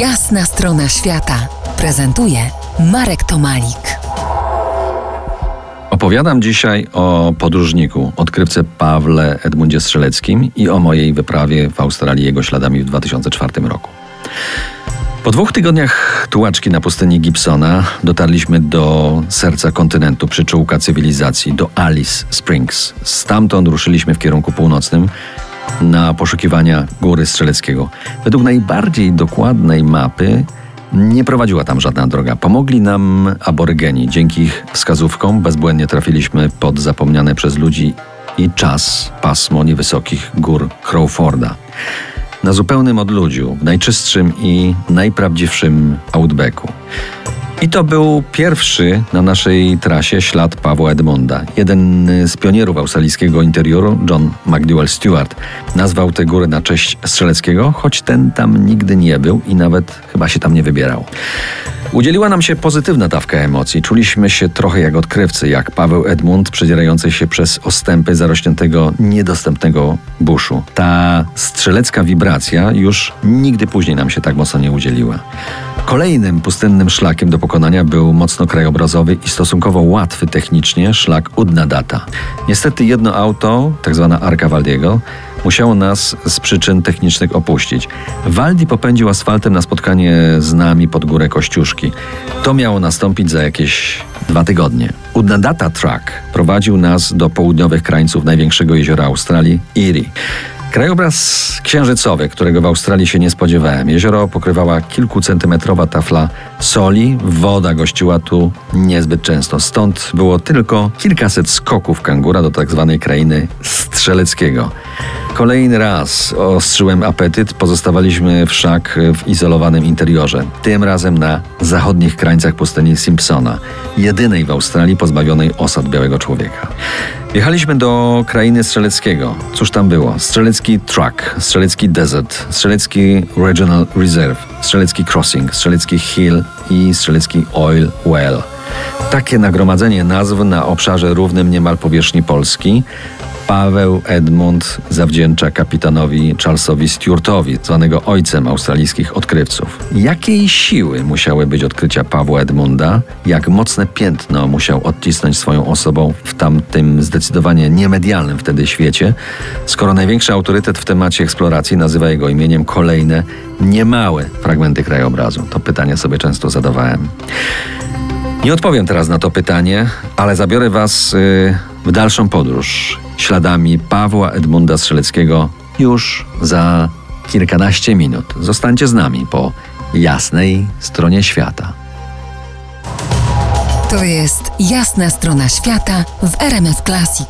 Jasna strona świata prezentuje Marek Tomalik. Opowiadam dzisiaj o podróżniku, odkrywcy Pawle Edmundzie Strzeleckim i o mojej wyprawie w Australii jego śladami w 2004 roku. Po dwóch tygodniach tułaczki na pustyni Gibsona dotarliśmy do serca kontynentu, przyczółka cywilizacji, do Alice Springs. Stamtąd ruszyliśmy w kierunku północnym na poszukiwania Góry Strzeleckiego. Według najbardziej dokładnej mapy nie prowadziła tam żadna droga. Pomogli nam aborygeni. Dzięki ich wskazówkom bezbłędnie trafiliśmy pod zapomniane przez ludzi i czas pasmo niewysokich gór Crawforda na zupełnym odludziu, w najczystszym i najprawdziwszym outbacku. I to był pierwszy na naszej trasie ślad Pawła Edmunda. Jeden z pionierów australijskiego interioru, John McDowell Stewart, nazwał te góry na cześć Strzeleckiego, choć ten tam nigdy nie był i nawet chyba się tam nie wybierał. Udzieliła nam się pozytywna dawka emocji. Czuliśmy się trochę jak odkrywcy, jak Paweł Edmund przedzierający się przez ostępy zarośniętego, niedostępnego buszu. Ta strzelecka wibracja już nigdy później nam się tak mocno nie udzieliła. Kolejnym pustynnym szlakiem do pokonania był mocno krajobrazowy i stosunkowo łatwy technicznie szlak Udnadata. Niestety jedno auto, tak zwana Arka Waldiego, musiało nas z przyczyn technicznych opuścić. Waldi popędził asfaltem na spotkanie z nami pod górę Kościuszki. To miało nastąpić za jakieś dwa tygodnie. Udnadata Truck prowadził nas do południowych krańców największego jeziora Australii, Erie. Krajobraz księżycowy, którego w Australii się nie spodziewałem. Jezioro pokrywała kilkucentymetrowa tafla soli, woda gościła tu niezbyt często. Stąd było tylko kilkaset skoków kangura do tak zwanej krainy strzeleckiego. Kolejny raz ostrzyłem apetyt, pozostawaliśmy wszak w izolowanym interiorze. Tym razem na zachodnich krańcach pustyni Simpsona, jedynej w Australii pozbawionej osad białego człowieka. Jechaliśmy do krainy Strzeleckiego. Cóż tam było? Strzelecki Truck, Strzelecki Desert, Strzelecki Regional Reserve, Strzelecki Crossing, Strzelecki Hill i Strzelecki Oil Well. Takie nagromadzenie nazw na obszarze równym niemal powierzchni Polski Paweł Edmund zawdzięcza kapitanowi Charlesowi Stewartowi, zwanego ojcem australijskich odkrywców. Jakiej siły musiały być odkrycia Pawła Edmunda? Jak mocne piętno musiał odcisnąć swoją osobą w tamtym zdecydowanie niemedialnym wtedy świecie, skoro największy autorytet w temacie eksploracji nazywa jego imieniem kolejne, niemałe fragmenty krajobrazu? To pytanie sobie często zadawałem. Nie odpowiem teraz na to pytanie, ale zabiorę Was y, w dalszą podróż śladami Pawła Edmunda Strzeleckiego już za kilkanaście minut. Zostańcie z nami po jasnej stronie świata. To jest jasna strona świata w RMS Classic.